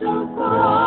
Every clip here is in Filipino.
So far.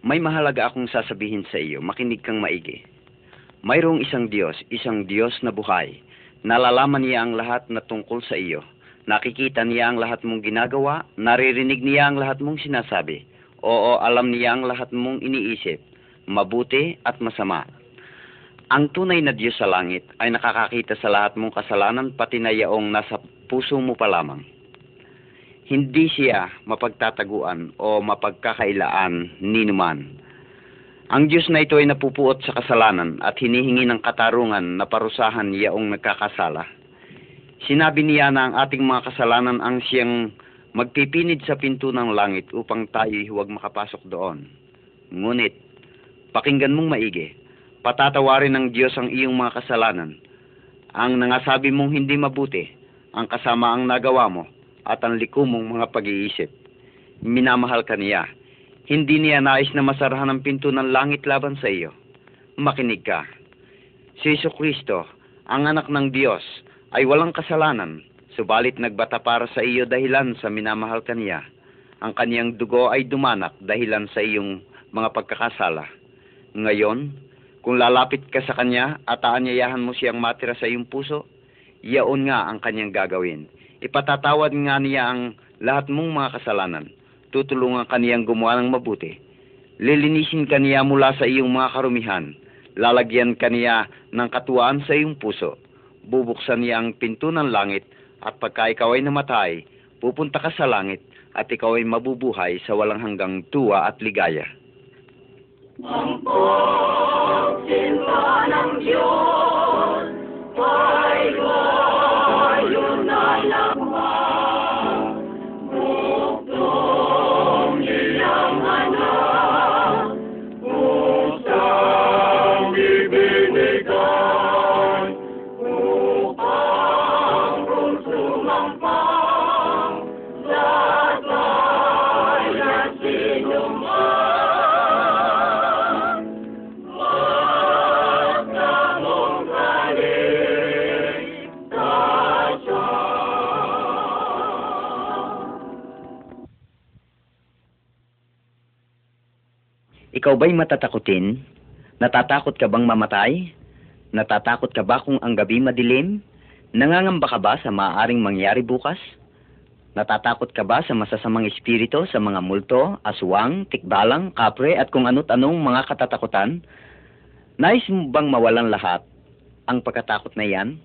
May mahalaga akong sasabihin sa iyo. Makinig kang maigi. Mayroong isang Diyos, isang Diyos na buhay. Nalalaman niya ang lahat na tungkol sa iyo. Nakikita niya ang lahat mong ginagawa, naririnig niya ang lahat mong sinasabi. Oo, alam niya ang lahat mong iniisip, mabuti at masama. Ang tunay na Diyos sa langit ay nakakakita sa lahat mong kasalanan pati na yaong nasa puso mo pa lamang. Hindi siya mapagtataguan o mapagkakailaan ni numan. Ang Diyos na ito ay napupuot sa kasalanan at hinihingi ng katarungan na parusahan yaong nagkakasala. Sinabi niya na ang ating mga kasalanan ang siyang magpipinid sa pinto ng langit upang tayo'y huwag makapasok doon. Ngunit, pakinggan mong maigi, patatawarin ng Diyos ang iyong mga kasalanan. Ang nangasabi mong hindi mabuti, ang kasama ang nagawa mo, at ang likom mong mga pag-iisip. Minamahal ka niya. Hindi niya nais na masarahan ang pinto ng langit laban sa iyo. Makinig ka. Si Yesu Kristo, ang anak ng Diyos, ay walang kasalanan, subalit nagbata para sa iyo dahilan sa minamahal ka niya. Ang kaniyang dugo ay dumanak dahilan sa iyong mga pagkakasala. Ngayon, kung lalapit ka sa kanya at aanyayahan mo siyang matira sa iyong puso, yaon nga ang kanyang gagawin. Ipatatawad nga niya ang lahat mong mga kasalanan. Tutulungan kaniyang gumawa ng mabuti. Lilinisin kaniya mula sa iyong mga karumihan. Lalagyan kaniya ng katuwaan sa iyong puso. Bubuksan niya ang pinto ng langit at pagka ikaw ay namatay, pupunta ka sa langit at ikaw ay mabubuhay sa walang hanggang tuwa at ligaya. Ang pagsinta ng Diyos Ikaw ba'y matatakutin? Natatakot ka bang mamatay? Natatakot ka ba kung ang gabi madilim? Nangangamba ka ba sa maaaring mangyari bukas? Natatakot ka ba sa masasamang espiritu, sa mga multo, aswang, tikbalang, kapre at kung ano't anong mga katatakutan? Nais mo bang mawalan lahat ang pagkatakot na yan?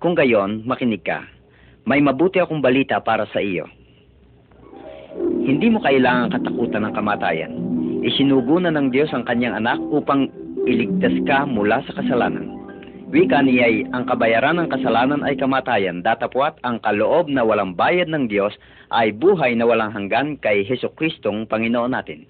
Kung gayon, makinig ka. May mabuti akong balita para sa iyo. Hindi mo kailangang katakutan ng kamatayan. Isinugo na ng Diyos ang kanyang anak upang iligtas ka mula sa kasalanan. Wika niya'y ang kabayaran ng kasalanan ay kamatayan, datapwat ang kaloob na walang bayad ng Diyos ay buhay na walang hanggan kay Heso Kristong Panginoon natin.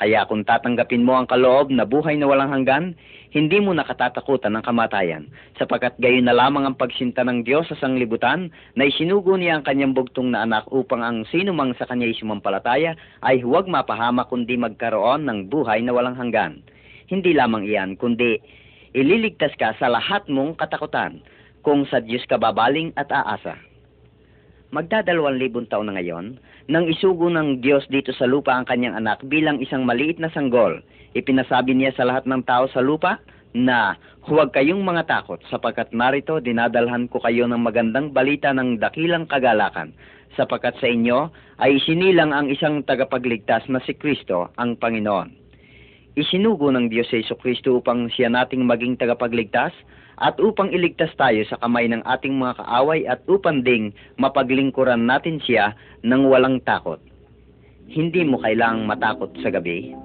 Kaya kung tatanggapin mo ang kaloob na buhay na walang hanggan, hindi mo nakatatakutan ng kamatayan, sapagkat gayon na lamang ang pagsinta ng Diyos sa sanglibutan na isinugo niya ang kanyang bugtong na anak upang ang sino mang sa kanya sumampalataya ay huwag mapahama kundi magkaroon ng buhay na walang hanggan. Hindi lamang iyan, kundi ililigtas ka sa lahat mong katakutan kung sa Diyos ka babaling at aasa. Magdadalawang libong taon na ngayon, nang isugo ng Diyos dito sa lupa ang kanyang anak bilang isang maliit na sanggol, ipinasabi niya sa lahat ng tao sa lupa na huwag kayong mga takot sapagkat narito dinadalhan ko kayo ng magandang balita ng dakilang kagalakan sapagkat sa inyo ay isinilang ang isang tagapagligtas na si Kristo ang Panginoon. Isinugo ng Diyos sa Kristo upang siya nating maging tagapagligtas at upang iligtas tayo sa kamay ng ating mga kaaway at upang ding mapaglingkuran natin siya ng walang takot. Hindi mo kailangang matakot sa gabi.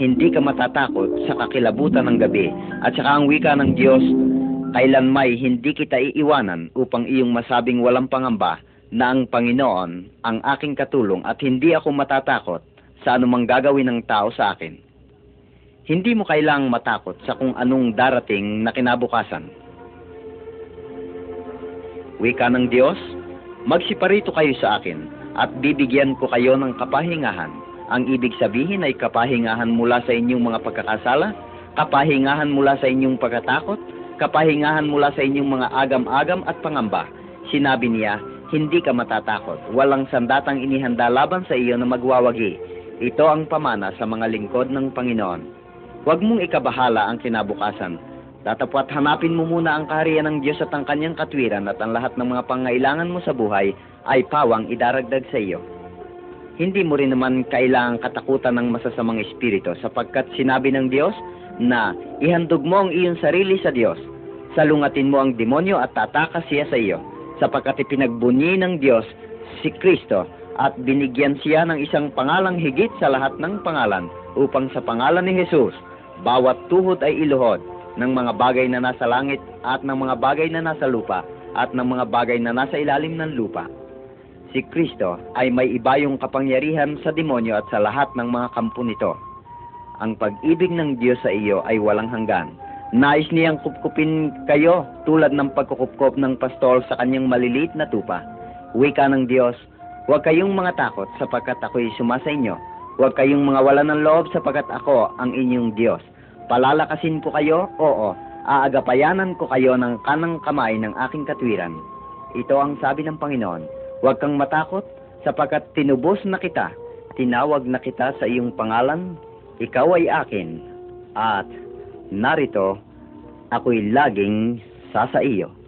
Hindi ka matatakot sa kakilabutan ng gabi at saka ang wika ng Diyos, kailanmay hindi kita iiwanan upang iyong masabing walang pangamba na ang Panginoon ang aking katulong at hindi ako matatakot sa anumang gagawin ng tao sa akin. Hindi mo kailangang matakot sa kung anong darating na kinabukasan. Wika ng Diyos, magsiparito kayo sa akin at bibigyan ko kayo ng kapahingahan. Ang ibig sabihin ay kapahingahan mula sa inyong mga pagkakasala, kapahingahan mula sa inyong pagkatakot, kapahingahan mula sa inyong mga agam-agam at pangamba. Sinabi niya, hindi ka matatakot. Walang sandatang inihanda laban sa iyo na magwawagi. Ito ang pamana sa mga lingkod ng Panginoon. Huwag mong ikabahala ang kinabukasan. Datapwat hanapin mo muna ang kaharian ng Diyos at ang kanyang katwiran at ang lahat ng mga pangailangan mo sa buhay ay pawang idaragdag sa iyo. Hindi mo rin naman kailangang katakutan ng masasamang espiritu sapagkat sinabi ng Diyos na ihandog mo ang iyong sarili sa Diyos. Salungatin mo ang demonyo at tatakas siya sa iyo sapagkat ipinagbunyi ng Diyos si Kristo at binigyan siya ng isang pangalang higit sa lahat ng pangalan upang sa pangalan ni Jesus, bawat tuhod ay iluhod ng mga bagay na nasa langit at ng mga bagay na nasa lupa at ng mga bagay na nasa ilalim ng lupa. Si Kristo ay may iba yung kapangyarihan sa demonyo at sa lahat ng mga kampo nito. Ang pag-ibig ng Diyos sa iyo ay walang hanggan. Nais niyang kupkupin kayo tulad ng pagkukupkop ng pastol sa kanyang maliliit na tupa. Wika ng Diyos, huwag kayong mga takot sapagkat ako'y sumasa inyo. Huwag kayong mga wala ng loob sapagkat ako ang inyong Diyos. Palalakasin ko kayo, oo, aagapayanan ko kayo ng kanang kamay ng aking katwiran. Ito ang sabi ng Panginoon, huwag kang matakot sapagkat tinubos na kita, tinawag na kita sa iyong pangalan, ikaw ay akin, at narito, ako'y laging sasa iyo.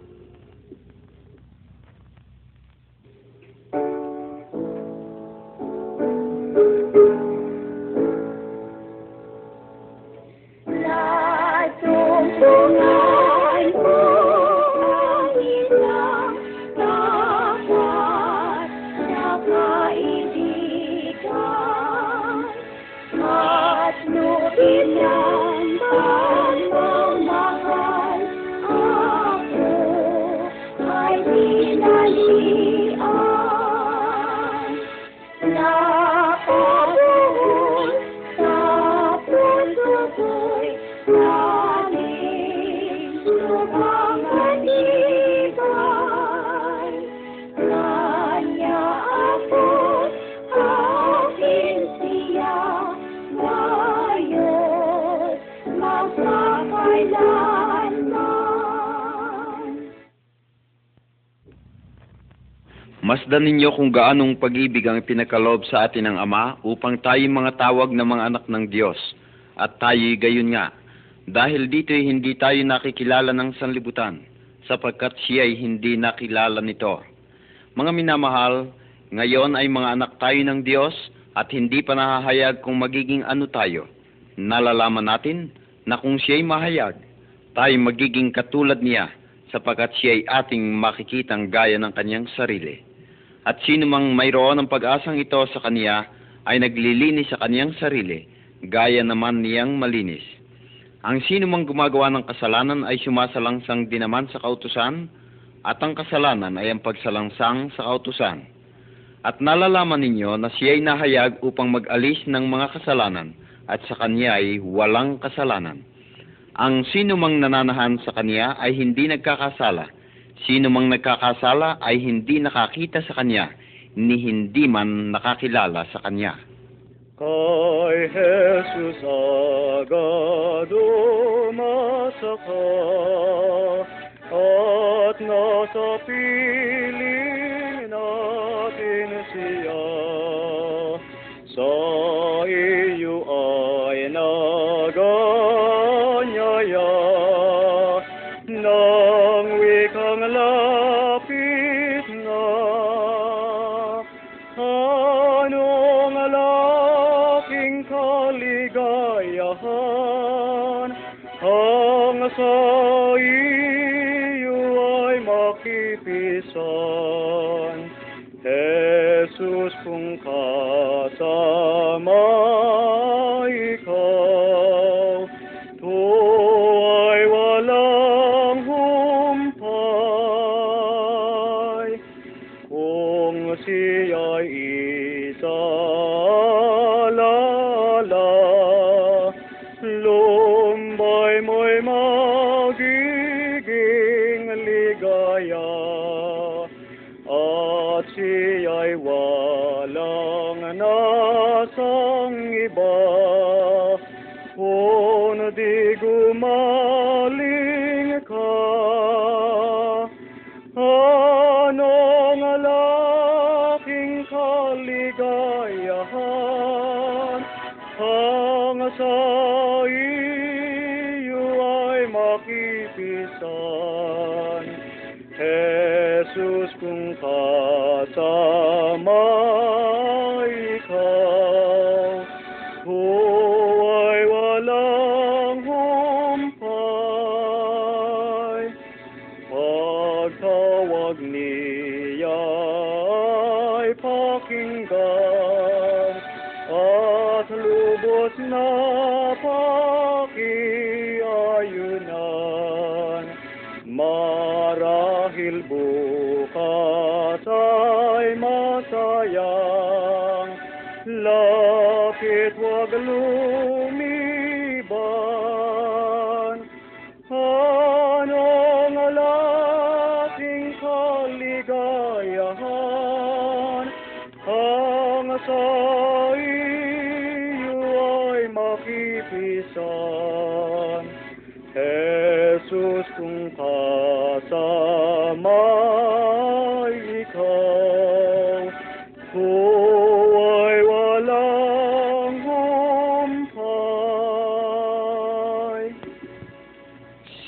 Masdan ninyo kung gaanong pag-ibig ang pinakalob sa atin ng Ama upang tayo mga tawag na mga anak ng Diyos. At tayo'y gayon nga. Dahil dito'y hindi tayo nakikilala ng sanlibutan, sapagkat siya'y hindi nakilala nito. Mga minamahal, ngayon ay mga anak tayo ng Diyos at hindi pa nahahayag kung magiging ano tayo. Nalalaman natin na kung siya'y mahayag, tayo magiging katulad niya sapagkat siya'y ating makikitang gaya ng kanyang sarili. At sino mang mayroon ng pag-asang ito sa kaniya ay naglilinis sa kaniyang sarili, gaya naman niyang malinis. Ang sino mang gumagawa ng kasalanan ay sumasalangsang din naman sa kautusan, at ang kasalanan ay ang pagsalangsang sa kautusan. At nalalaman ninyo na siya'y nahayag upang mag-alis ng mga kasalanan, at sa kanya ay walang kasalanan. Ang sino mang nananahan sa kanya ay hindi nagkakasala. Sino mang nagkakasala ay hindi nakakita sa kanya, ni hindi man nakakilala sa kanya. Kay Jesus agad umasa ka, at nasa piling natin siya. Sa iyo sa iyo ay makipisan. Jesus kung kasama ಮಗನೂ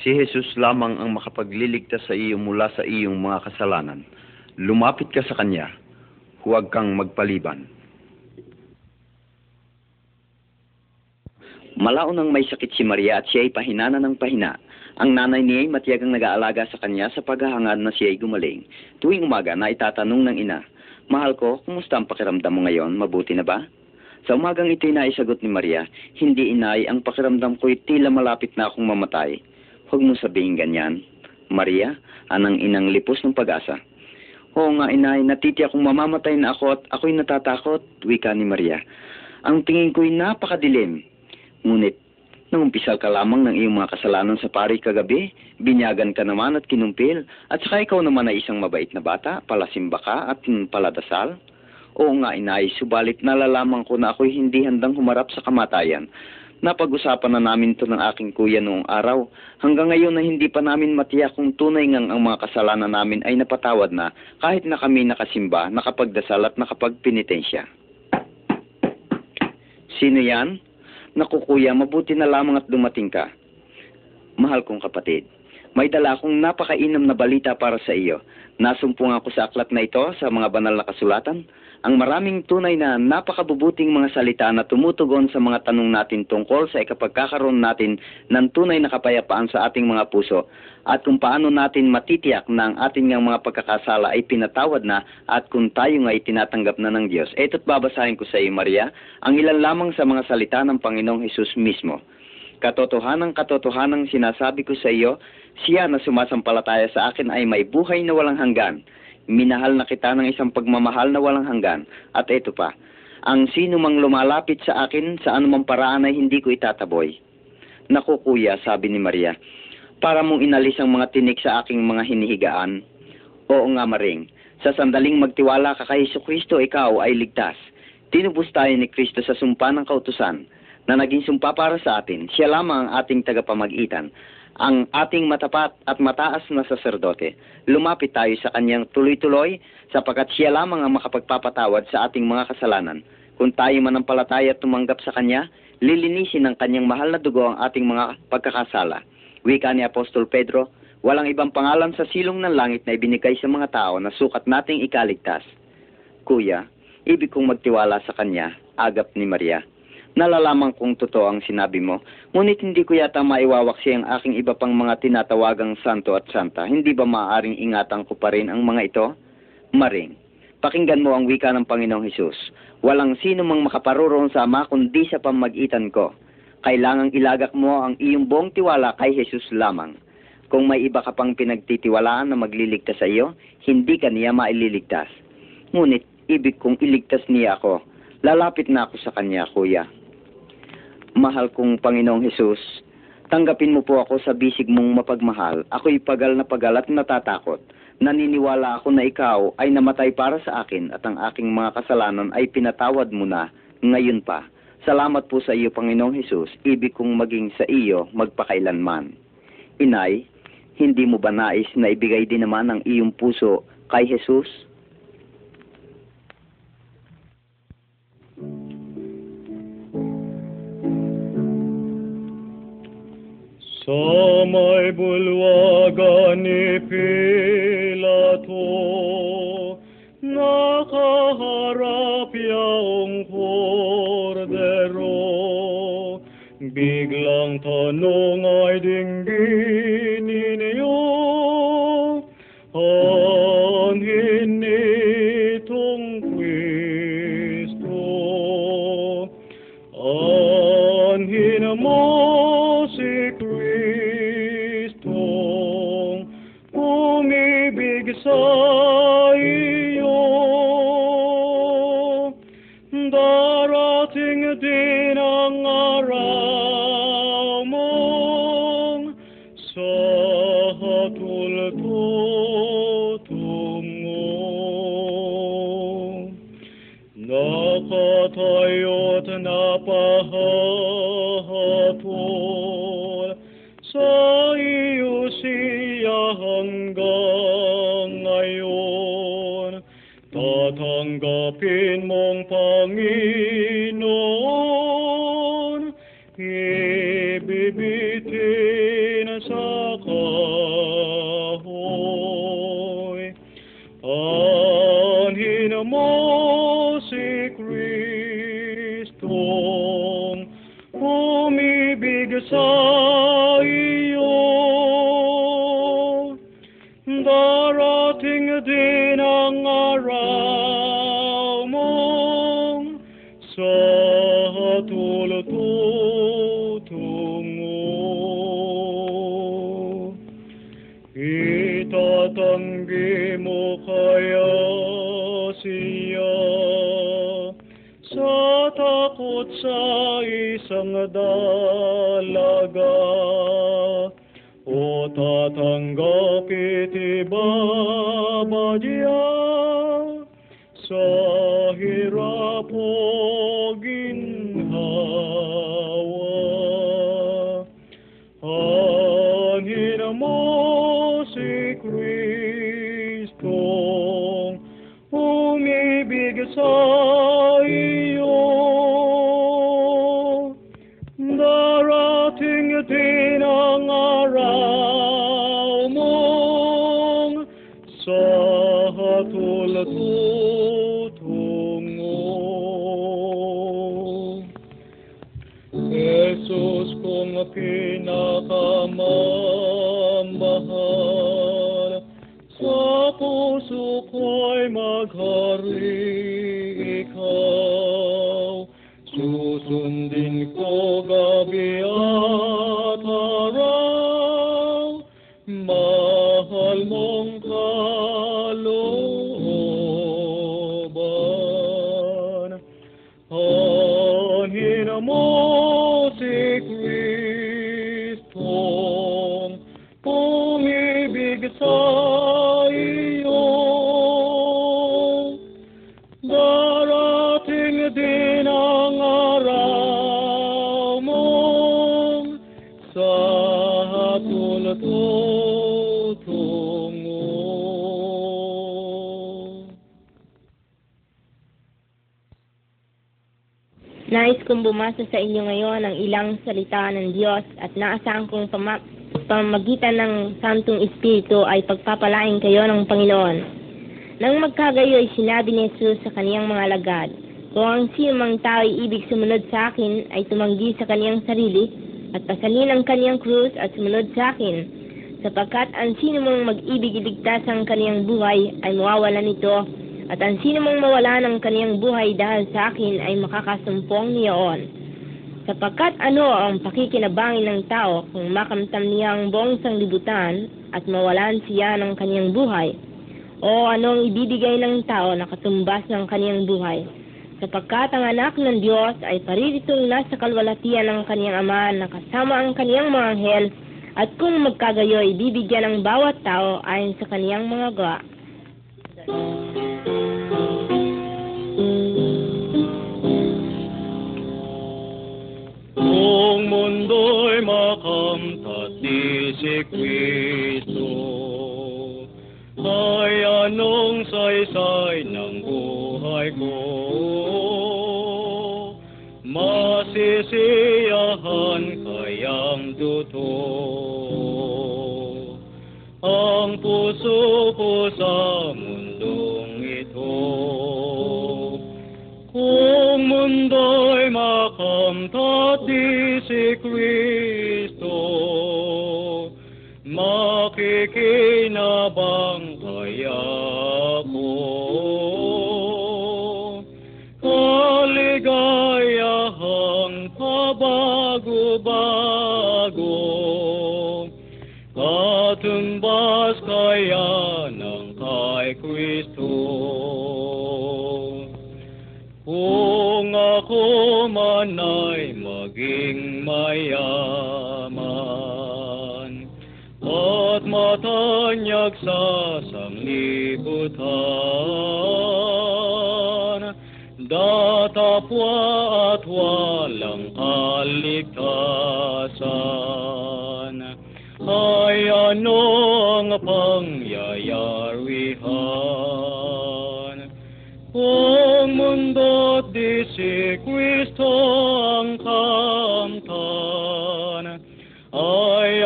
Si Jesus lamang ang makapagliligtas sa iyo mula sa iyong mga kasalanan. Lumapit ka sa Kanya, huwag kang magpaliban. Malaon ang may sakit si Maria at siya ay pahinana ng pahina. Ang nanay niya ay matiyagang nag-aalaga sa kanya sa paghahangad na siya ay gumaling. Tuwing umaga na itatanong ng ina, Mahal ko, kumusta ang pakiramdam mo ngayon? Mabuti na ba? Sa umagang ito'y naisagot ni Maria, Hindi inay, ang pakiramdam ko'y tila malapit na akong mamatay. Huwag mo sabihin ganyan. Maria, anang inang lipos ng pag-asa. Oo nga inay, natiti akong mamamatay na ako at ako'y natatakot, wika ni Maria. Ang tingin ko'y napakadilim. Ngunit, nangumpisal ka lamang ng iyong mga kasalanan sa pari kagabi, binyagan ka naman at kinumpil, at saka ikaw naman ay isang mabait na bata, palasimba ka at paladasal. Oo nga inay, subalit nalalaman ko na ako'y hindi handang humarap sa kamatayan. Napag-usapan na namin to ng aking kuya noong araw. Hanggang ngayon na hindi pa namin matiyak kung tunay ngang ang mga kasalanan namin ay napatawad na kahit na kami nakasimba, nakapagdasal at nakapagpenitensya. Sino yan? Naku kuya, mabuti na lamang at dumating ka. Mahal kong kapatid, may dala akong napakainam na balita para sa iyo. Nasumpong ako sa aklat na ito sa mga banal na kasulatan. Ang maraming tunay na napakabubuting mga salita na tumutugon sa mga tanong natin tungkol sa ikapagkakaroon natin ng tunay na kapayapaan sa ating mga puso at kung paano natin matitiyak na ang ating mga pagkakasala ay pinatawad na at kung tayo nga ay tinatanggap na ng Diyos. Ito't babasahin ko sa iyo, Maria, ang ilan lamang sa mga salita ng Panginoong Hesus mismo. Katotohanang katotohanang sinasabi ko sa iyo, siya na sumasampalataya sa akin ay may buhay na walang hanggan. Minahal na kita ng isang pagmamahal na walang hanggan. At ito pa, ang sino mang lumalapit sa akin sa anumang paraan ay hindi ko itataboy. Naku kuya, sabi ni Maria, para mong inalis ang mga tinik sa aking mga hinihigaan. Oo nga maring, sa sandaling magtiwala ka kay Hesus Kristo, ikaw ay ligtas. Tinubos tayo ni Kristo sa sumpa ng kautusan na naging sumpa para sa atin. Siya lamang ang ating tagapamagitan. Ang ating matapat at mataas na saserdote. Lumapit tayo sa kanyang tuloy-tuloy sapagkat siya lamang ang makapagpapatawad sa ating mga kasalanan. Kung tayo manampalataya at tumanggap sa kanya, lilinisin ng kanyang mahal na dugo ang ating mga pagkakasala. Wika ni Apostol Pedro, walang ibang pangalan sa silong ng langit na ibinigay sa mga tao na sukat nating ikaligtas. Kuya, ibig kong magtiwala sa kanya, agap ni Maria. Nalalaman kong totoo ang sinabi mo, ngunit hindi ko yata maiwawaksi ang aking iba pang mga tinatawagang santo at santa. Hindi ba maaaring ingatan ko pa rin ang mga ito? Maring, pakinggan mo ang wika ng Panginoong Hesus. Walang sino mang makaparuroon sa Ama kundi sa pamagitan ko. Kailangang ilagak mo ang iyong buong tiwala kay Jesus lamang. Kung may iba ka pang pinagtitiwalaan na magliligtas sa iyo, hindi ka niya maililigtas. Ngunit ibig kong iligtas niya ako. Lalapit na ako sa kanya, kuya. Mahal kong Panginoong Hesus, tanggapin mo po ako sa bisig mong mapagmahal. Ako'y pagal na pagal at natatakot. Naniniwala ako na ikaw ay namatay para sa akin at ang aking mga kasalanan ay pinatawad mo na ngayon pa. Salamat po sa iyo, Panginoong Hesus. Ibig kong maging sa iyo magpakailanman. Inay, hindi mo ba nais na ibigay din naman ang iyong puso kay Jesus? Sa may bulwagan ni Pilato, nakaharap yaong kordero. Biglang tanong ay dinggin umibig sa iyo. Darating din ang Tatanggapin mong Panginoon, isang dalaga o tatanggapit ibabadya sa Jesus kong bumasa sa inyo ngayon ang ilang salita ng Diyos at naasahan kong pama- pamagitan ng Santong Espiritu ay pagpapalain kayo ng Panginoon. Nang magkagayo ay sinabi ni Jesus sa kaniyang mga alagad, Kung ang sino mang tao ay ibig sumunod sa akin ay tumanggi sa kaniyang sarili at pasalin ang kaniyang krus at sumunod sa akin. Sapagkat ang sino mang mag-ibig iligtas ang kaniyang buhay ay mawawala nito at ang sino mang mawala ng kaniyang buhay dahil sa akin ay makakasumpong niyaon. Sapagkat ano ang pakikinabangin ng tao kung makamtam niya ang buong sanglibutan at mawalan siya ng kaniyang buhay? O anong ibibigay ng tao na katumbas ng kaniyang buhay? Sapagkat ang anak ng Diyos ay pariritong nasa kalwalatian ng kaniyang ama na kasama ang kaniyang mga anghel at kung magkagayo ay bibigyan ng bawat tao ayon sa kaniyang mga gawa. Ni si Kristo, ay anong saysay ng buhay ko? Masisiyahan kayang duto ang puso ko sa mundong ito. Kung mundo'y makamtat di si Kristo, makikinabang kaya ko. Kaligayahang pabago-bago, katumbas kaya ng kay Kristo. Kung ako man ay maging mayaman matanyag sa sanglibutan, datapwa at walang kaligtasan, ay ano ang pangyayarihan? Kung mundo di si Kristo ang kamtan, ay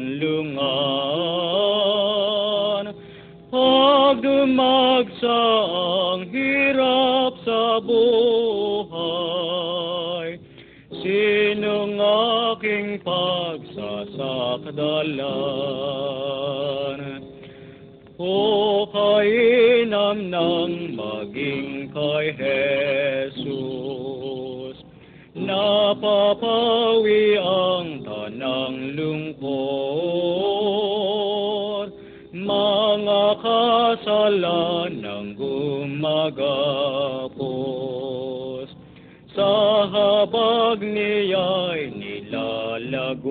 ang panganganlungan? Pagdumag sa ang hirap sa buhay, sinong aking pagsasakdalan? O kainam ng maging kay Jesus, napapawi ang tanang lungkot, kasalanang gumagapos, sa habag niya'y nilalagot.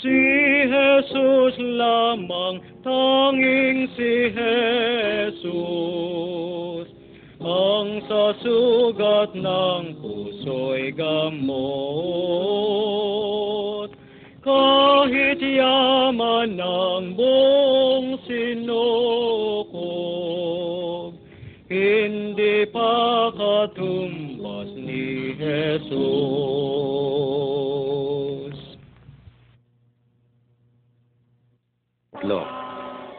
Si Jesus lamang, tanging si Jesus, ang sa sugat ng puso'y gamot. Kahit yaman ng buong sinukog, hindi pa katumbas ni Jesus. Tatlo.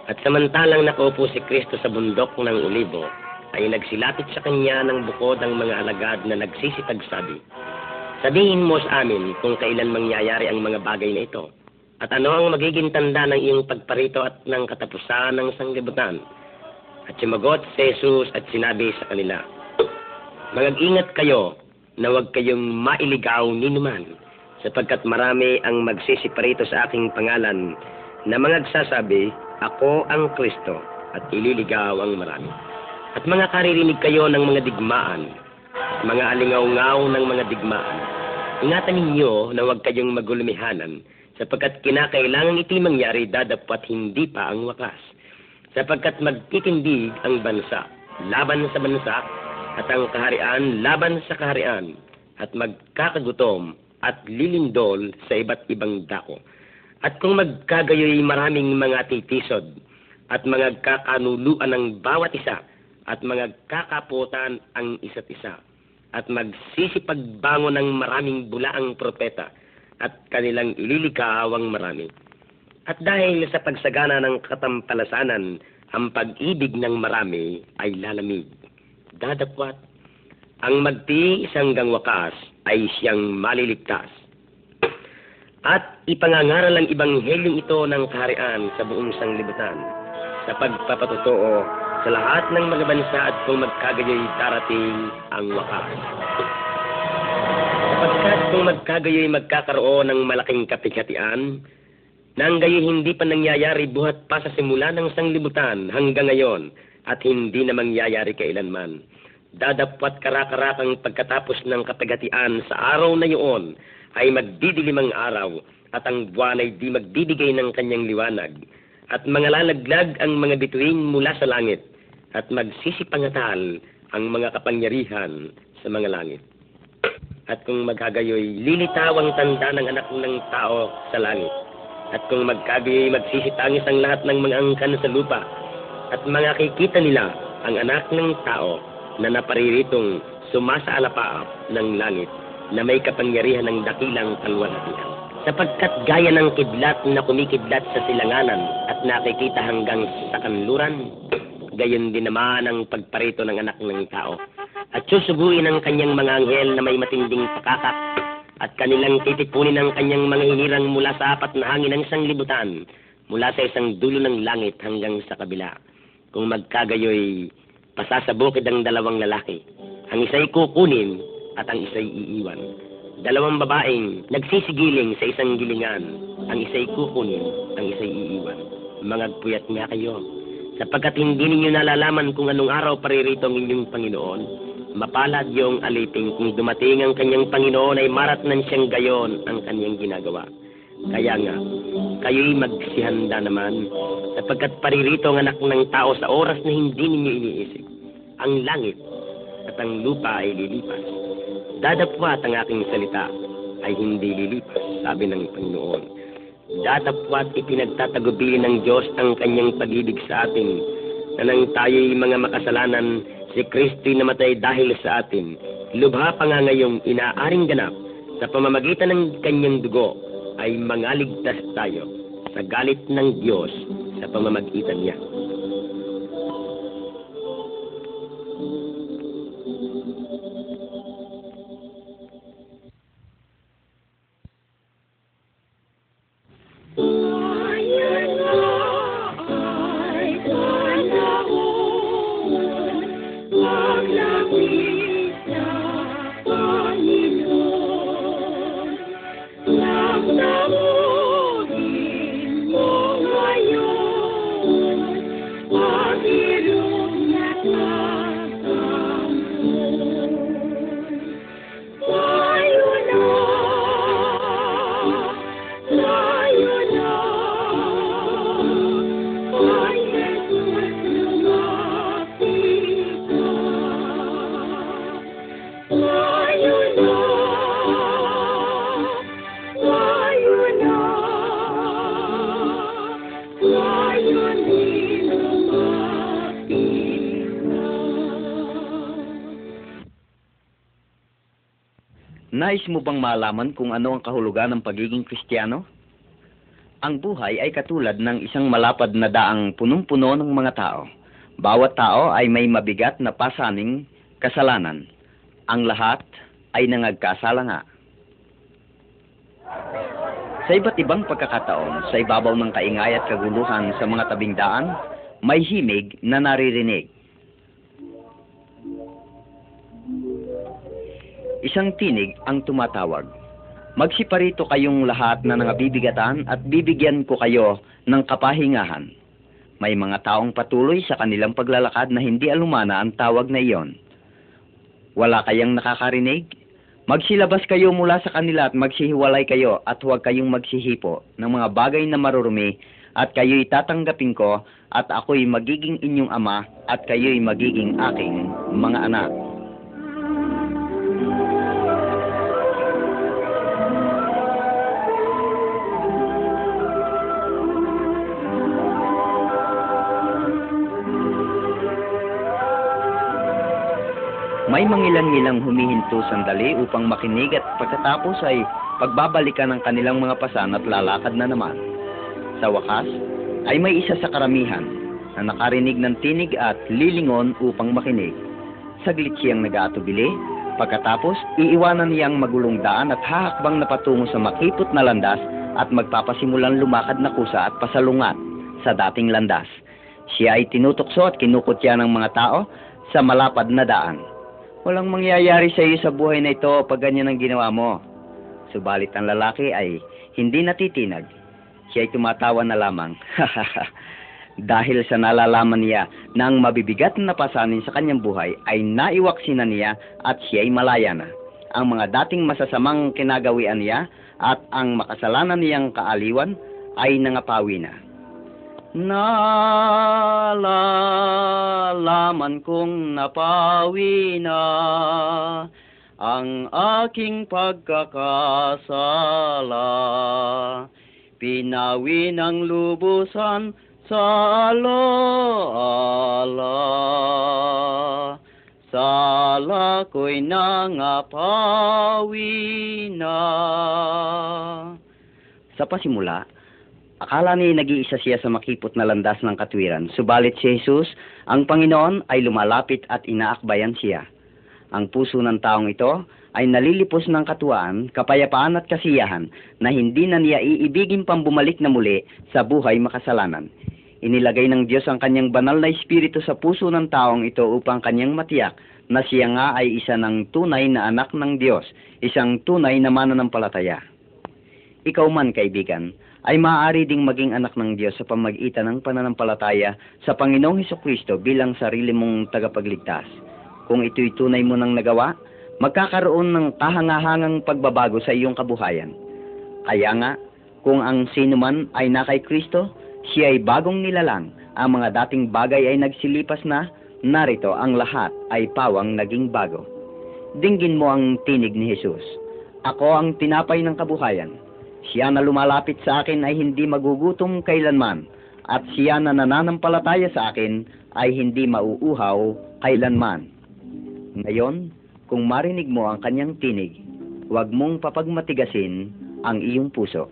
At samantalang nakaupo si Kristo sa bundok ng Olibo, ay nagsilapit sa kanya ng bukod ang mga alagad na nagsisipagsabi, Sabihin mo sa amin kung kailan mangyayari ang mga bagay na ito, at ano ang magiging tanda ng iyong pagparito at ng katapusan ng sanglibutan. At sumagot si Jesus at sinabi sa kanila, Magag-ingat kayo na huwag kayong mailigaw ni numan, sapagkat marami ang magsisiparito sa aking pangalan na mga nagsasabi, Ako ang Kristo, at ililigaw ang marami. At mga karirinig kayo ng mga digmaan, mga alingaw-ngaw ng mga digmaan. Ingatan ninyo na huwag kayong magulumihanan, sapagkat kinakailangan iti mangyari dadapat hindi pa ang wakas. Sapagkat magtitindig ang bansa, laban sa bansa, at ang kaharian laban sa kaharian, at magkakagutom at lilindol sa iba't ibang dako. At kung magkagayoy maraming mga titisod at mga kakanuluan ng bawat isa, at mga kakaputan ang isa't isa at magsisipagbangon ng maraming bulaang propeta at kanilang ililikawang marami. At dahil sa pagsagana ng katampalasanan, ang pag-ibig ng marami ay lalamig. Dadapwat. Ang magtiis hanggang wakas ay siyang maliligtas. At ipangangaral ang ibanghelyong ito ng kaharian sa buong sanglibutan sa pagpapatotoo sa lahat ng mga bansa at kung magkagayoy darating ang wakas. Sapagkat kung magkagayoy magkakaroon ng malaking kapighatian, nang gayoy hindi pa nangyayari buhat pa sa simula ng sanglibutan hanggang ngayon at hindi na mangyayari kailanman. Dadapwat karakarakang pagkatapos ng kapighatian sa araw na iyon ay magdidilim ang araw at ang buwan ay di magbibigay ng kanyang liwanag at mga lalaglag ang mga bituin mula sa langit at magsisipangatal ang mga kapangyarihan sa mga langit. At kung magkagayoy, lilitaw ang tanda ng anak ng tao sa langit. At kung magkagayoy, magsisitangis ang lahat ng mga angkan sa lupa. At mga kikita nila ang anak ng tao na napariritong sumasaalapaap ng langit na may kapangyarihan ng dakilang kalwalhatian. Sapagkat gaya ng kidlat na kumikidlat sa silanganan at nakikita hanggang sa kanluran, gayon din naman ang pagparito ng anak ng tao. At susubuin ang kanyang mga anghel na may matinding pakakak at kanilang titipunin ang kanyang mga hinirang mula sa apat na hangin ng isang libutan, mula sa isang dulo ng langit hanggang sa kabila. Kung magkagayoy, pasasabukid ang dalawang lalaki. Ang isa'y kukunin at ang isa'y iiwan. Dalawang babaeng nagsisigiling sa isang gilingan. Ang isa'y kukunin, ang isa'y iiwan. Mangagpuyat nga kayo, sapagkat hindi ninyo nalalaman kung anong araw paririto ang inyong Panginoon. Mapalad yung alipin kung dumating ang kanyang Panginoon ay maratnan siyang gayon ang kanyang ginagawa. Kaya nga, kayo'y magsihanda naman, sapagkat paririto ang anak ng tao sa oras na hindi ninyo iniisip. Ang langit at ang lupa ay lilipas. Dadapwat ang aking salita ay hindi lilipas, sabi ng Panginoon. Dadapwat ipinagtatagubilin ng Diyos ang kanyang pag-ibig sa atin, na nang tayo'y mga makasalanan, si Kristo'y namatay dahil sa atin. Lubha pa nga ngayong inaaring ganap sa pamamagitan ng kanyang dugo ay mangaligtas tayo sa galit ng Diyos sa pamamagitan niya. Nais mo bang malaman kung ano ang kahulugan ng pagiging Kristiyano? Ang buhay ay katulad ng isang malapad na daang punong-puno ng mga tao. Bawat tao ay may mabigat na pasaning kasalanan. Ang lahat ay nangagkasala nga. Sa iba't ibang pagkakataon, sa ibabaw ng kaingay at kaguluhan sa mga tabing daan, may himig na naririnig. Isang tinig ang tumatawag. Magsiparito kayong lahat na nangabibigatan at bibigyan ko kayo ng kapahingahan. May mga taong patuloy sa kanilang paglalakad na hindi alumana ang tawag na iyon. Wala kayang nakakarinig? Magsilabas kayo mula sa kanila at magsihiwalay kayo at huwag kayong magsihipo ng mga bagay na marurumi at kayo'y tatanggapin ko at ako'y magiging inyong ama at kayo'y magiging aking mga anak. May mangilan-ngilang humihinto sandali upang makinig at pagkatapos ay pagbabalikan ng kanilang mga pasan at lalakad na naman. Sa wakas, ay may isa sa karamihan na nakarinig ng tinig at lilingon upang makinig. Saglit siyang nag-aatubili, pagkatapos iiwanan niyang magulong daan at hahakbang na patungo sa makipot na landas at magpapasimulang lumakad na kusa at pasalungat sa dating landas. Siya ay tinutokso at kinukutya ng mga tao sa malapad na daan. Walang mangyayari sa iyo sa buhay na ito pag ganyan ang ginawa mo. Subalit ang lalaki ay hindi natitinag. Siya ay tumatawa na lamang. Dahil sa nalalaman niya na ang mabibigat na pasanin sa kanyang buhay ay naiwaksi na niya at siya ay malaya na. Ang mga dating masasamang kinagawian niya at ang makasalanan niyang kaaliwan ay nangapawi na. Nalalaman kong napawi na ang aking pagkakasala. Pinawi ng lubusan sa alaala. Sala ko'y nangapawi na. Sa pasimula, akala ni nag-iisa siya sa makipot na landas ng katwiran, subalit si Jesus, ang Panginoon, ay lumalapit at inaakbayan siya. Ang puso ng taong ito ay nalilipos ng katuwaan, kapayapaan at kasiyahan na hindi na niya iibigin pang bumalik na muli sa buhay makasalanan. Inilagay ng Diyos ang kanyang banal na espiritu sa puso ng taong ito upang kanyang matiyak na siya nga ay isa ng tunay na anak ng Diyos, isang tunay na mananampalataya. Ikaw man, kaibigan, ay maaari ding maging anak ng Diyos sa pamagitan ng pananampalataya sa Panginoong Heso Kristo bilang sarili mong tagapagligtas. Kung ito'y tunay mo nang nagawa, magkakaroon ng kahangahangang pagbabago sa iyong kabuhayan. Kaya nga, kung ang sino man ay na kay Kristo, siya ay bagong nilalang. Ang mga dating bagay ay nagsilipas na, narito ang lahat ay pawang naging bago. Dinggin mo ang tinig ni Jesus. Ako ang tinapay ng kabuhayan. Siya na lumalapit sa akin ay hindi magugutom kailanman, at siya na nananampalataya sa akin ay hindi mauuhaw kailanman. Ngayon, kung marinig mo ang kanyang tinig, huwag mong papagmatigasin ang iyong puso.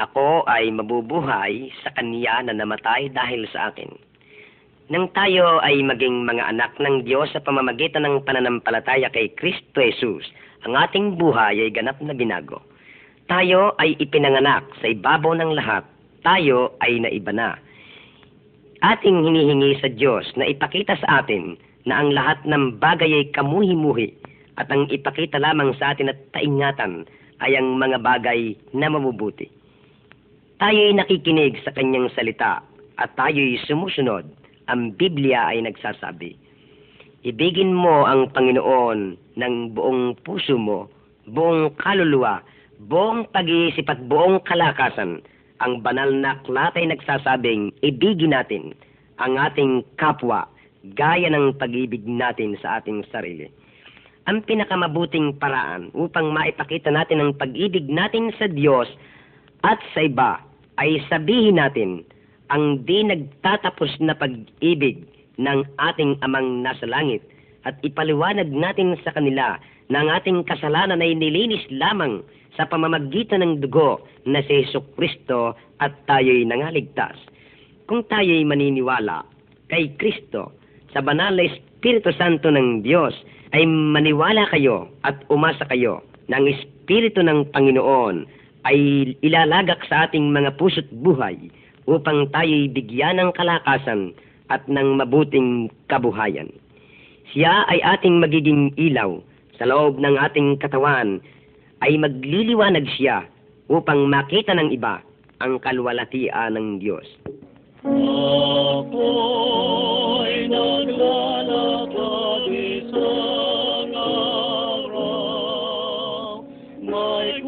Ako ay mabubuhay sa kanya na namatay dahil sa akin. Nang tayo ay maging mga anak ng Diyos sa pamamagitan ng pananampalataya kay Kristo Jesus, ang ating buhay ay ganap na binago. Tayo ay ipinanganak sa ibabaw ng lahat. Tayo ay naiba na. Ating hinihingi sa Diyos na ipakita sa atin na ang lahat ng bagay ay kamuhi-muhi at ang ipakita lamang sa atin at taingatan ay ang mga bagay na mabubuti. Tayo'y nakikinig sa kanyang salita at tayo'y sumusunod. Ang Biblia ay nagsasabi, Ibigin mo ang Panginoon ng buong puso mo, buong kaluluwa, buong pag-iisip at buong kalakasan. Ang banal na aklat ay nagsasabing, ibigin natin ang ating kapwa gaya ng pag-ibig natin sa ating sarili. Ang pinakamabuting paraan upang maipakita natin ang pag-ibig natin sa Diyos at sa iba ay sabihin natin ang di nagtatapos na pag-ibig ng ating amang nasa langit at ipaliwanag natin sa kanila na ang ating kasalanan ay nilinis lamang sa pamamagitan ng dugo na si Yesu Kristo at tayo'y nangaligtas. Kung tayo'y maniniwala kay Kristo sa banal na Espiritu Santo ng Diyos, ay maniwala kayo at umasa kayo na Espiritu ng Panginoon ay ilalagak sa ating mga puso't buhay upang tayo'y bigyan ng kalakasan at ng mabuting kabuhayan. Siya ay ating magiging ilaw sa loob ng ating katawan ay magliliwanag siya upang makita ng iba ang kalwalatian ng Diyos. Ako'y naglalakad isang araw, may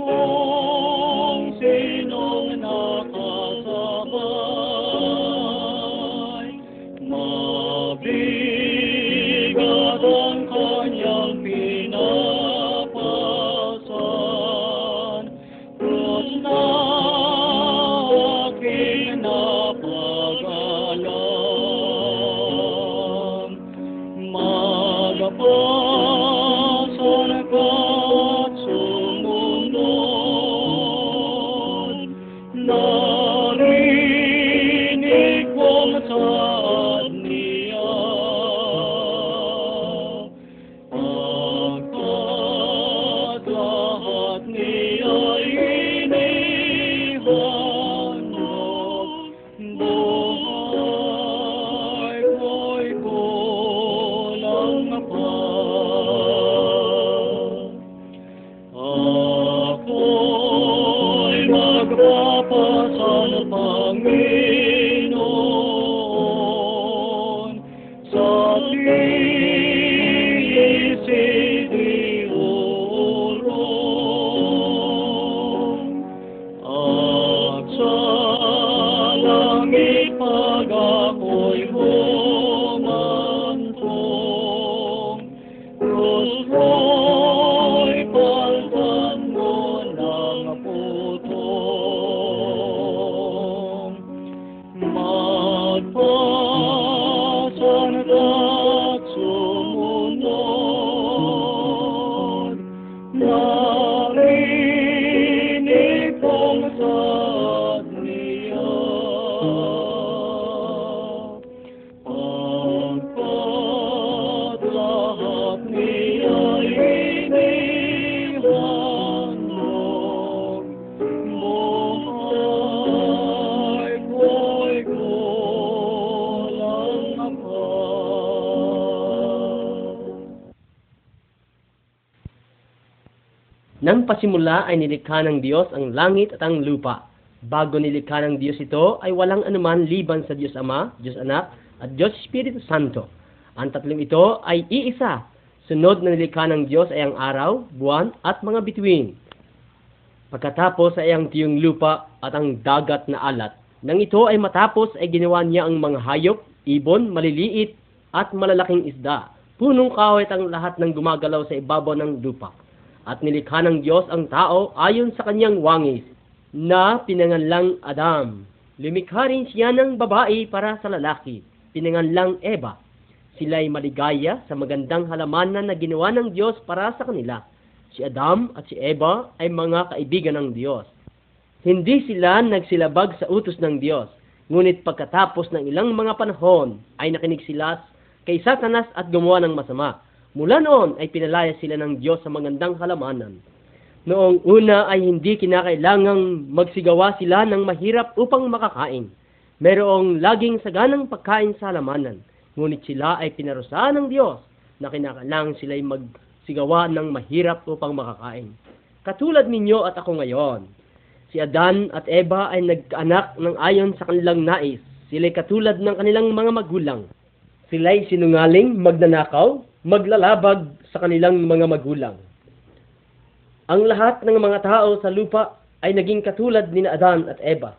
Nang pasimula ay nilikha ng Diyos ang langit at ang lupa. Bago nilikha ng Diyos ito ay walang anuman liban sa Diyos Ama, Diyos Anak, at Diyos Espiritu Santo. Ang tatlong ito ay iisa. Sunod na nilikha ng Diyos ay ang araw, buwan, at mga bituin. Pagkatapos ay ang tiyong lupa at ang dagat na alat. Nang ito ay matapos ay ginawa niya ang mga hayop, ibon, maliliit, at malalaking isda. Punong at ang lahat ng gumagalaw sa ibabaw ng lupa at nilikha ng Diyos ang tao ayon sa kanyang wangis, na pinanganlang Adam. Lumikha rin siya ng babae para sa lalaki, pinanganlang Eva. Sila'y maligaya sa magandang halamanan na ginawa ng Diyos para sa kanila. Si Adam at si Eva ay mga kaibigan ng Diyos. Hindi sila nagsilabag sa utos ng Diyos, ngunit pagkatapos ng ilang mga panahon ay nakinig sila kay Satanas at gumawa ng masama. Mula noon ay pinalaya sila ng Diyos sa magandang halamanan. Noong una ay hindi kinakailangang magsigawa sila ng mahirap upang makakain. Merong laging saganang pagkain sa halamanan. Ngunit sila ay pinarusahan ng Diyos na kinakailangan sila ay magsigawa ng mahirap upang makakain. Katulad ninyo at ako ngayon. Si Adan at Eva ay nagkaanak ng ayon sa kanilang nais. Sila'y katulad ng kanilang mga magulang. Sila'y sinungaling, magnanakaw, maglalabag sa kanilang mga magulang. Ang lahat ng mga tao sa lupa ay naging katulad ni Adan at Eva.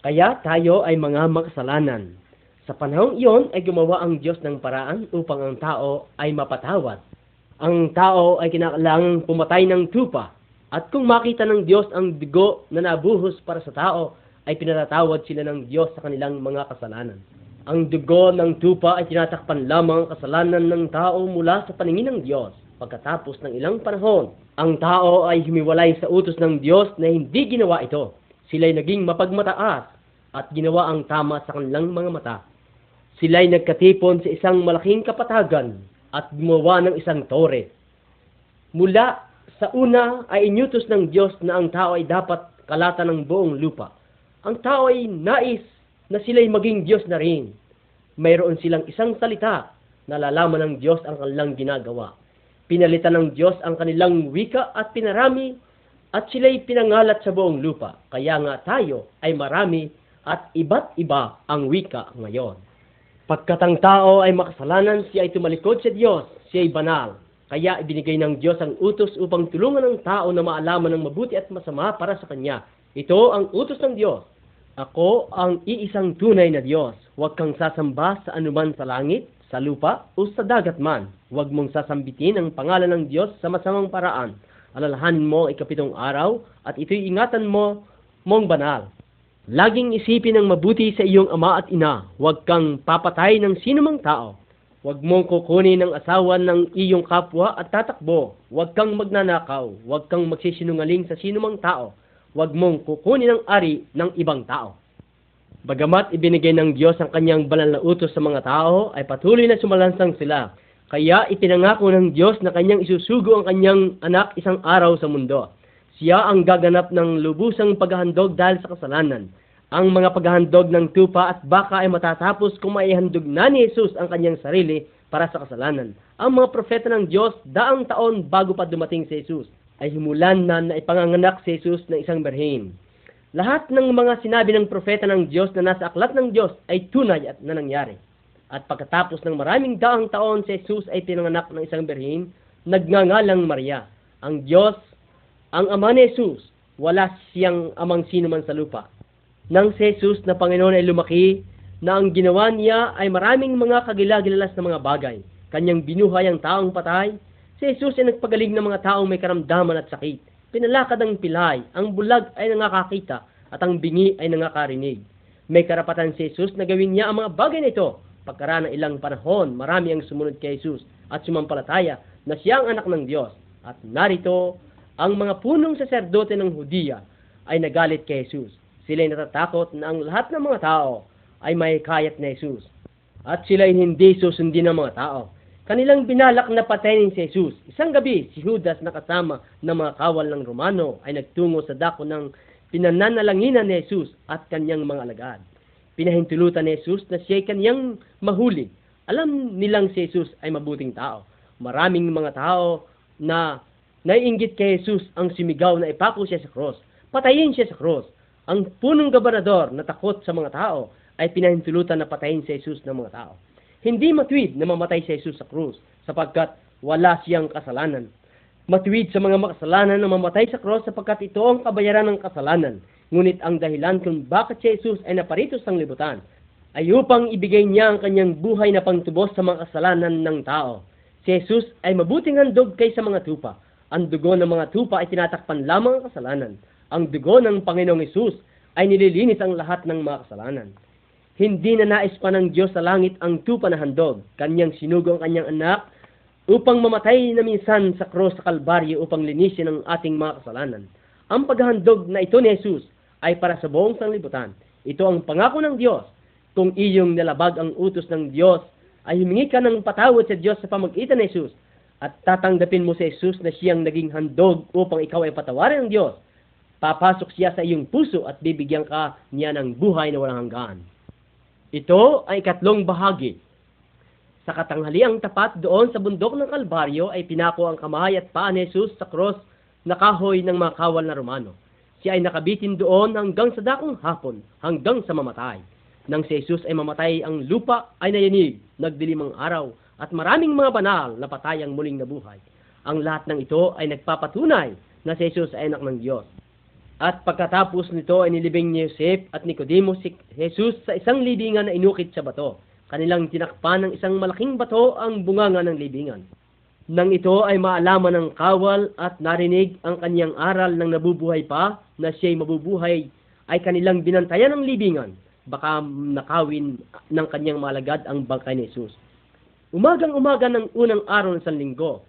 Kaya tayo ay mga makasalanan. Sa panahong iyon ay gumawa ang Diyos ng paraan upang ang tao ay mapatawad. Ang tao ay kinakailangang pumatay ng tupa. At kung makita ng Diyos ang dugo na nabuhos para sa tao, ay pinatatawad sila ng Diyos sa kanilang mga kasalanan. Ang dugo ng tupa ay tinatakpan lamang ang kasalanan ng tao mula sa paningin ng Diyos. Pagkatapos ng ilang panahon, ang tao ay humiwalay sa utos ng Diyos na hindi ginawa ito. Sila'y naging mapagmataas at ginawa ang tama sa kanilang mga mata. Sila'y nagkatipon sa isang malaking kapatagan at gumawa ng isang tore. Mula sa una ay inyutos ng Diyos na ang tao ay dapat kalata ng buong lupa. Ang tao ay nais na sila'y maging Diyos na rin. Mayroon silang isang salita na lalaman ng Diyos ang kanilang ginagawa. Pinalitan ng Diyos ang kanilang wika at pinarami at sila'y pinangalat sa buong lupa. Kaya nga tayo ay marami at iba't iba ang wika ngayon. Pagkat ang tao ay makasalanan, siya ay tumalikod sa Diyos, siya ay banal. Kaya ibinigay ng Diyos ang utos upang tulungan ang tao na maalaman ng mabuti at masama para sa Kanya. Ito ang utos ng Diyos. Ako ang iisang tunay na Diyos. Huwag kang sasamba sa anuman sa langit, sa lupa, o sa dagat man. Huwag mong sasambitin ang pangalan ng Diyos sa masamang paraan. Alalahanin mo ang ikapitong araw at ito'y ingatan mo mong banal. Laging isipin ang mabuti sa iyong ama at ina. Huwag kang papatay ng sinumang tao. Huwag mong kukunin ang asawa ng iyong kapwa at tatakbo. Huwag kang magnanakaw. Huwag kang magsisinungaling sa sinumang tao. Huwag mong kukunin ang ari ng ibang tao. Bagamat ibinigay ng Diyos ang kanyang banal na utos sa mga tao, ay patuloy na sumalansang sila. Kaya ipinangako ng Diyos na kanyang isusugo ang kanyang anak isang araw sa mundo. Siya ang gaganap ng lubusang paghahandog dahil sa kasalanan. Ang mga paghahandog ng tupa at baka ay matatapos kung maihandog na ni Jesus ang kanyang sarili para sa kasalanan. Ang mga propeta ng Diyos daang taon bago pa dumating si Jesus ay himulan na na ipanganganak si Jesus ng isang berhin. Lahat ng mga sinabi ng propeta ng Diyos na nasa aklat ng Diyos ay tunay at na nangyari. At pagkatapos ng maraming daang taon, si Jesus ay pinanganak ng isang birhin, nagngangalang Maria. Ang Diyos, ang Ama ni Jesus, wala siyang amang sino man sa lupa. Nang si Jesus na Panginoon ay lumaki, na ang ginawa niya ay maraming mga kagilagilalas na mga bagay. Kanyang binuhay ang taong patay. Si Jesus ay nagpagaling ng mga taong may karamdaman at sakit. Pinalakad ang pilay, ang bulag ay nangakakita, at ang bingi ay nangakarinig. May karapatan si Jesus na gawin niya ang mga bagay na ito. Pagkaraan ng ilang panahon, marami ang sumunod kay Jesus at sumampalataya na siya ang anak ng Diyos. At narito, ang mga punong saserdote ng Hudiya ay nagalit kay Jesus. Sila'y natatakot na ang lahat ng mga tao ay may kayat na Jesus. At sila'y hindi susundin ng mga tao. Kanilang binalak na patayin si Jesus. Isang gabi, si Judas na kasama ng mga kawal ng Romano ay nagtungo sa dako ng pinananalanginan ni Jesus at kanyang mga alagad. Pinahintulutan ni Jesus na siya'y kanyang mahuli. Alam nilang si Jesus ay mabuting tao. Maraming mga tao na naiinggit kay Jesus ang sumigaw na ipako siya sa cross. Patayin siya sa cross. Ang punong gobernador na takot sa mga tao ay pinahintulutan na patayin si Jesus ng mga tao. Hindi matuwid na mamatay si Jesus sa krus sapagkat wala siyang kasalanan. Matuwid sa mga makasalanan na mamatay sa krus sapagkat ito ang kabayaran ng kasalanan. Ngunit ang dahilan kung bakit si Jesus ay naparito sa libutan ay upang ibigay niya ang kanyang buhay na pangtubos sa mga kasalanan ng tao. Si Jesus ay mabuting handog kaysa mga tupa. Ang dugo ng mga tupa ay tinatakpan lamang ang kasalanan. Ang dugo ng Panginoong Jesus ay nililinis ang lahat ng mga kasalanan. Hindi na nais pa ng Diyos sa langit ang tupa na handog. Kanyang sinugo ang kanyang anak upang mamatay na minsan sa cross sa Kalbaryo upang linisin ang ating mga kasalanan. Ang paghahandog na ito ni Jesus ay para sa buong sanglibutan. Ito ang pangako ng Diyos. Kung iyong nalabag ang utos ng Diyos, ay humingi ka ng patawad sa Diyos sa pamagitan ni Jesus at tatanggapin mo si Jesus na siyang naging handog upang ikaw ay patawarin ng Diyos. Papasok siya sa iyong puso at bibigyan ka niya ng buhay na walang hanggan. Ito ay ikatlong bahagi. Sa katanghaliang tapat doon sa bundok ng Kalbaryo ay pinako ang kamay at paa ni Jesus sa cross na kahoy ng mga kawal na Romano. Siya ay nakabitin doon hanggang sa dakong hapon, hanggang sa mamatay. Nang si Jesus ay mamatay, ang lupa ay nayanig, nagdilim ang araw, at maraming mga banal na patay ang muling nabuhay. Ang lahat ng ito ay nagpapatunay na si Jesus ay anak ng Diyos. At pagkatapos nito ay nilibing ni Joseph at Nicodemo si Jesus sa isang libingan na inukit sa bato. Kanilang tinakpan ng isang malaking bato ang bunganga ng libingan. Nang ito ay maalaman ng kawal at narinig ang kanyang aral ng nabubuhay pa na siya'y mabubuhay ay kanilang binantayan ng libingan. Baka nakawin ng kanyang malagad ang bangkay ni Jesus. Umagang umaga ng unang araw ng sanlinggo,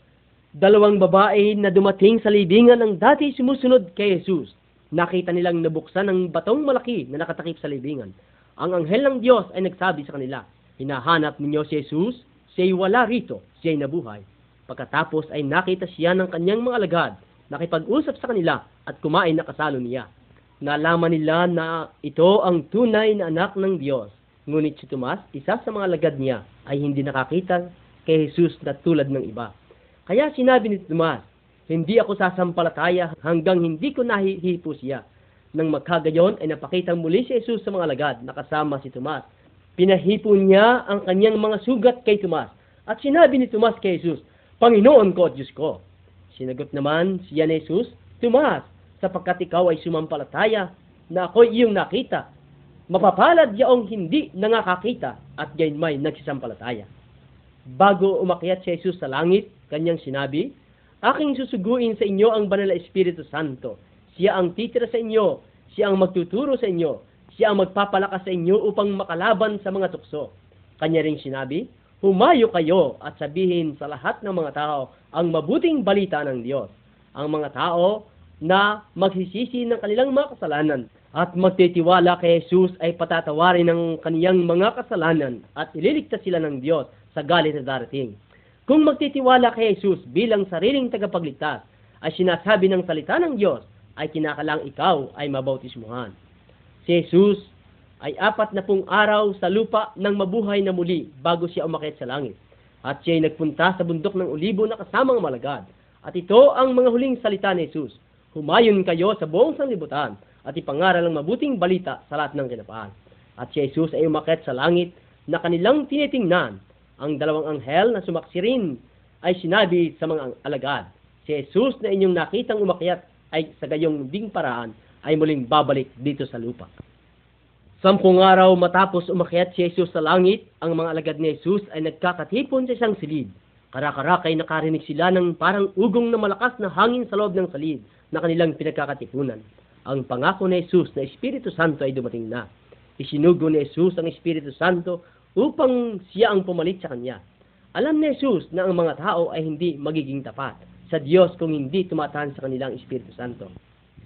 dalawang babae na dumating sa libingan ng dati sumusunod kay Jesus. Nakita nilang nabuksan ang batong malaki na nakatakip sa libingan. Ang anghel ng Diyos ay nagsabi sa kanila, Hinahanap ninyo si Jesus? Siya'y wala rito, siya'y nabuhay. Pagkatapos ay nakita siya ng kanyang mga alagad, nakipag-usap sa kanila at kumain na kasalo niya. Nalaman nila na ito ang tunay na anak ng Diyos. Ngunit si Tomas, isa sa mga alagad niya, ay hindi nakakita kay Jesus na tulad ng iba. Kaya sinabi ni Tomas, hindi ako sasampalataya hanggang hindi ko nahihipo siya. Nang magkagayon ay napakitang muli si Jesus sa mga alagad na kasama si Tomas. Pinahipo niya ang kanyang mga sugat kay Tomas. At sinabi ni Tomas kay Jesus, Panginoon ko at Diyos ko. Sinagot naman siya ni Jesus, Tomas, sapagkat ikaw ay sumampalataya na ako'y iyong nakita. Mapapalad yaong hindi nangakakita at gayon may nagsisampalataya. Bago umakyat si Jesus sa langit, kanyang sinabi, Aking susuguin sa inyo ang banal na Espiritu Santo. Siya ang titira sa inyo, siya ang magtuturo sa inyo, siya ang magpapalakas sa inyo upang makalaban sa mga tukso. Kanya ring sinabi, Humayo kayo at sabihin sa lahat ng mga tao ang mabuting balita ng Diyos. Ang mga tao na magsisisi ng kanilang mga kasalanan at magtitiwala kay Jesus ay patatawarin ng kaniyang mga kasalanan at ililigtas sila ng Diyos sa galit na darating. Kung magtitiwala kay Jesus bilang sariling tagapagligtas ay sinasabi ng salita ng Diyos ay kinakalang ikaw ay mabautismuhan. Si Jesus ay apat na pung araw sa lupa ng mabuhay na muli bago siya umakyat sa langit. At siya ay nagpunta sa bundok ng olibo na kasamang malagad. At ito ang mga huling salita ni Jesus. Humayon kayo sa buong sanlibutan at ipangaral ang mabuting balita sa lahat ng kinapaan. At si Jesus ay umakyat sa langit na kanilang tinitingnan. Ang dalawang anghel na sumaksi rin ay sinabi sa mga alagad, si Jesus na inyong nakitang umakyat ay sa gayong ding paraan ay muling babalik dito sa lupa. Sampung araw matapos umakyat si Jesus sa langit, ang mga alagad ni Jesus ay nagkakatipon sa isang silid. Karakarakay nakarinig sila ng parang ugong na malakas na hangin sa loob ng silid na kanilang pinagkakatipunan. Ang pangako ni Jesus na Espiritu Santo ay dumating na. Isinugo ni Jesus ang Espiritu Santo upang siya ang pumalit sa kanya. Alam ni Jesus na ang mga tao ay hindi magiging tapat sa Diyos kung hindi tumatahan sa kanilang Espiritu Santo.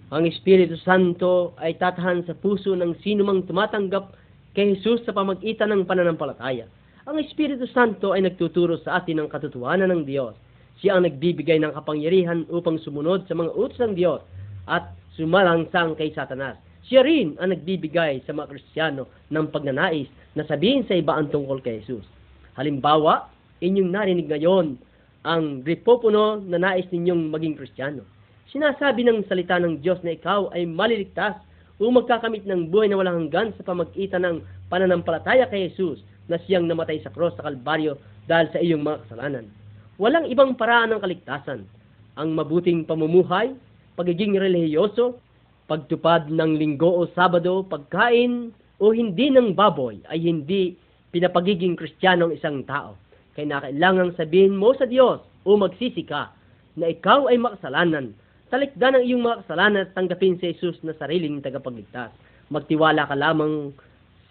Ang Espiritu Santo ay tatahan sa puso ng sino mang tumatanggap kay Jesus sa pamagitan ng pananampalataya. Ang Espiritu Santo ay nagtuturo sa atin ng katotohanan ng Diyos. Siya ang nagbibigay ng kapangyarihan upang sumunod sa mga utos ng Diyos at sumalangsang kay Satanas. Siya rin ang nagbibigay sa mga Kristiyano ng pagnanais na sabihin sa iba ang tungkol kay Jesus. Halimbawa, inyong narinig ngayon ang ripopuno na nais ninyong maging Kristiyano. Sinasabi ng salita ng Diyos na ikaw ay maliligtas o magkakamit ng buhay na walang hanggan sa pamagitan ng pananampalataya kay Jesus na siyang namatay sa cross sa Kalbaryo dahil sa iyong mga kasalanan. Walang ibang paraan ng kaligtasan. Ang mabuting pamumuhay, pagiging relihiyoso, pagtupad ng linggo o sabado, pagkain o hindi ng baboy ay hindi pinapagiging kristyano ng isang tao. Kaya nakailangang sabihin mo sa Diyos o magsisi ka na ikaw ay makasalanan Talikdan ang iyong mga kasalanan at tanggapin si Jesus na sariling tagapagligtas. Magtiwala ka lamang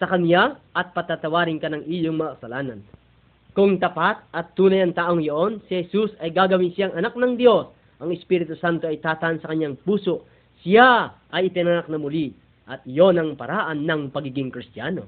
sa Kanya at patatawarin ka ng iyong mga kasalanan. Kung tapat at tunay ang taong iyon, si Jesus ay gagawin siyang anak ng Diyos. Ang Espiritu Santo ay tatan sa kanyang puso. Siya ay ipinanak na muli at iyon ang paraan ng pagiging Kristiyano.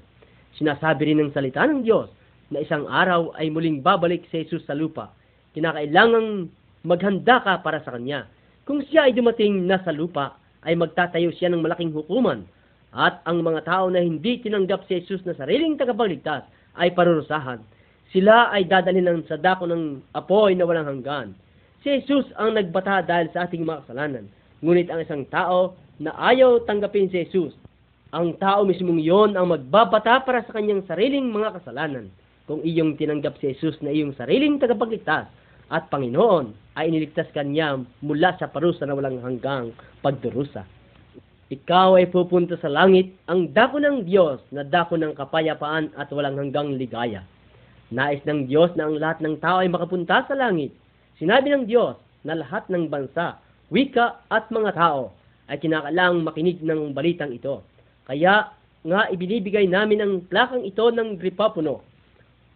Sinasabi rin ng salita ng Diyos na isang araw ay muling babalik si Jesus sa lupa. Kinakailangang maghanda ka para sa Kanya kung siya ay dumating na sa lupa, ay magtatayo siya ng malaking hukuman. At ang mga tao na hindi tinanggap si Jesus na sariling tagapagligtas ay parurusahan. Sila ay dadalhin ng sadako ng apoy na walang hanggan. Si Jesus ang nagbata dahil sa ating mga kasalanan. Ngunit ang isang tao na ayaw tanggapin si Jesus, ang tao mismong yon ang magbabata para sa kanyang sariling mga kasalanan. Kung iyong tinanggap si Jesus na iyong sariling tagapagligtas, at Panginoon ay iniligtas kanya mula sa parusa na walang hanggang pagdurusa. Ikaw ay pupunta sa langit, ang dako ng Diyos na dako ng kapayapaan at walang hanggang ligaya. Nais ng Diyos na ang lahat ng tao ay makapunta sa langit. Sinabi ng Diyos na lahat ng bansa, wika at mga tao ay kinakailangang makinig ng balitang ito. Kaya nga ibinibigay namin ang plakang ito ng Gripapuno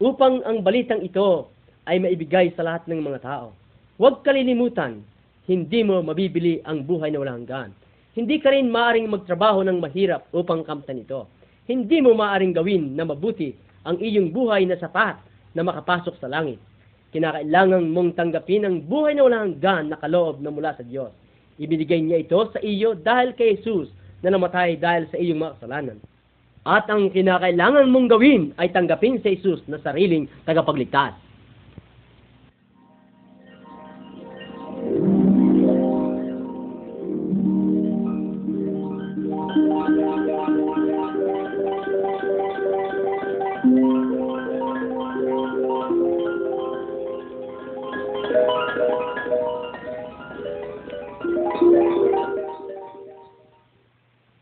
upang ang balitang ito ay maibigay sa lahat ng mga tao. Huwag kalilimutan, hindi mo mabibili ang buhay na walang hanggan. Hindi ka rin maaring magtrabaho ng mahirap upang kamtan ito. Hindi mo maaring gawin na mabuti ang iyong buhay na sapat na makapasok sa langit. Kinakailangan mong tanggapin ang buhay na walang hanggan na kaloob na mula sa Diyos. Ibinigay niya ito sa iyo dahil kay Jesus na namatay dahil sa iyong mga kasalanan. At ang kinakailangan mong gawin ay tanggapin sa Jesus na sariling tagapagligtas.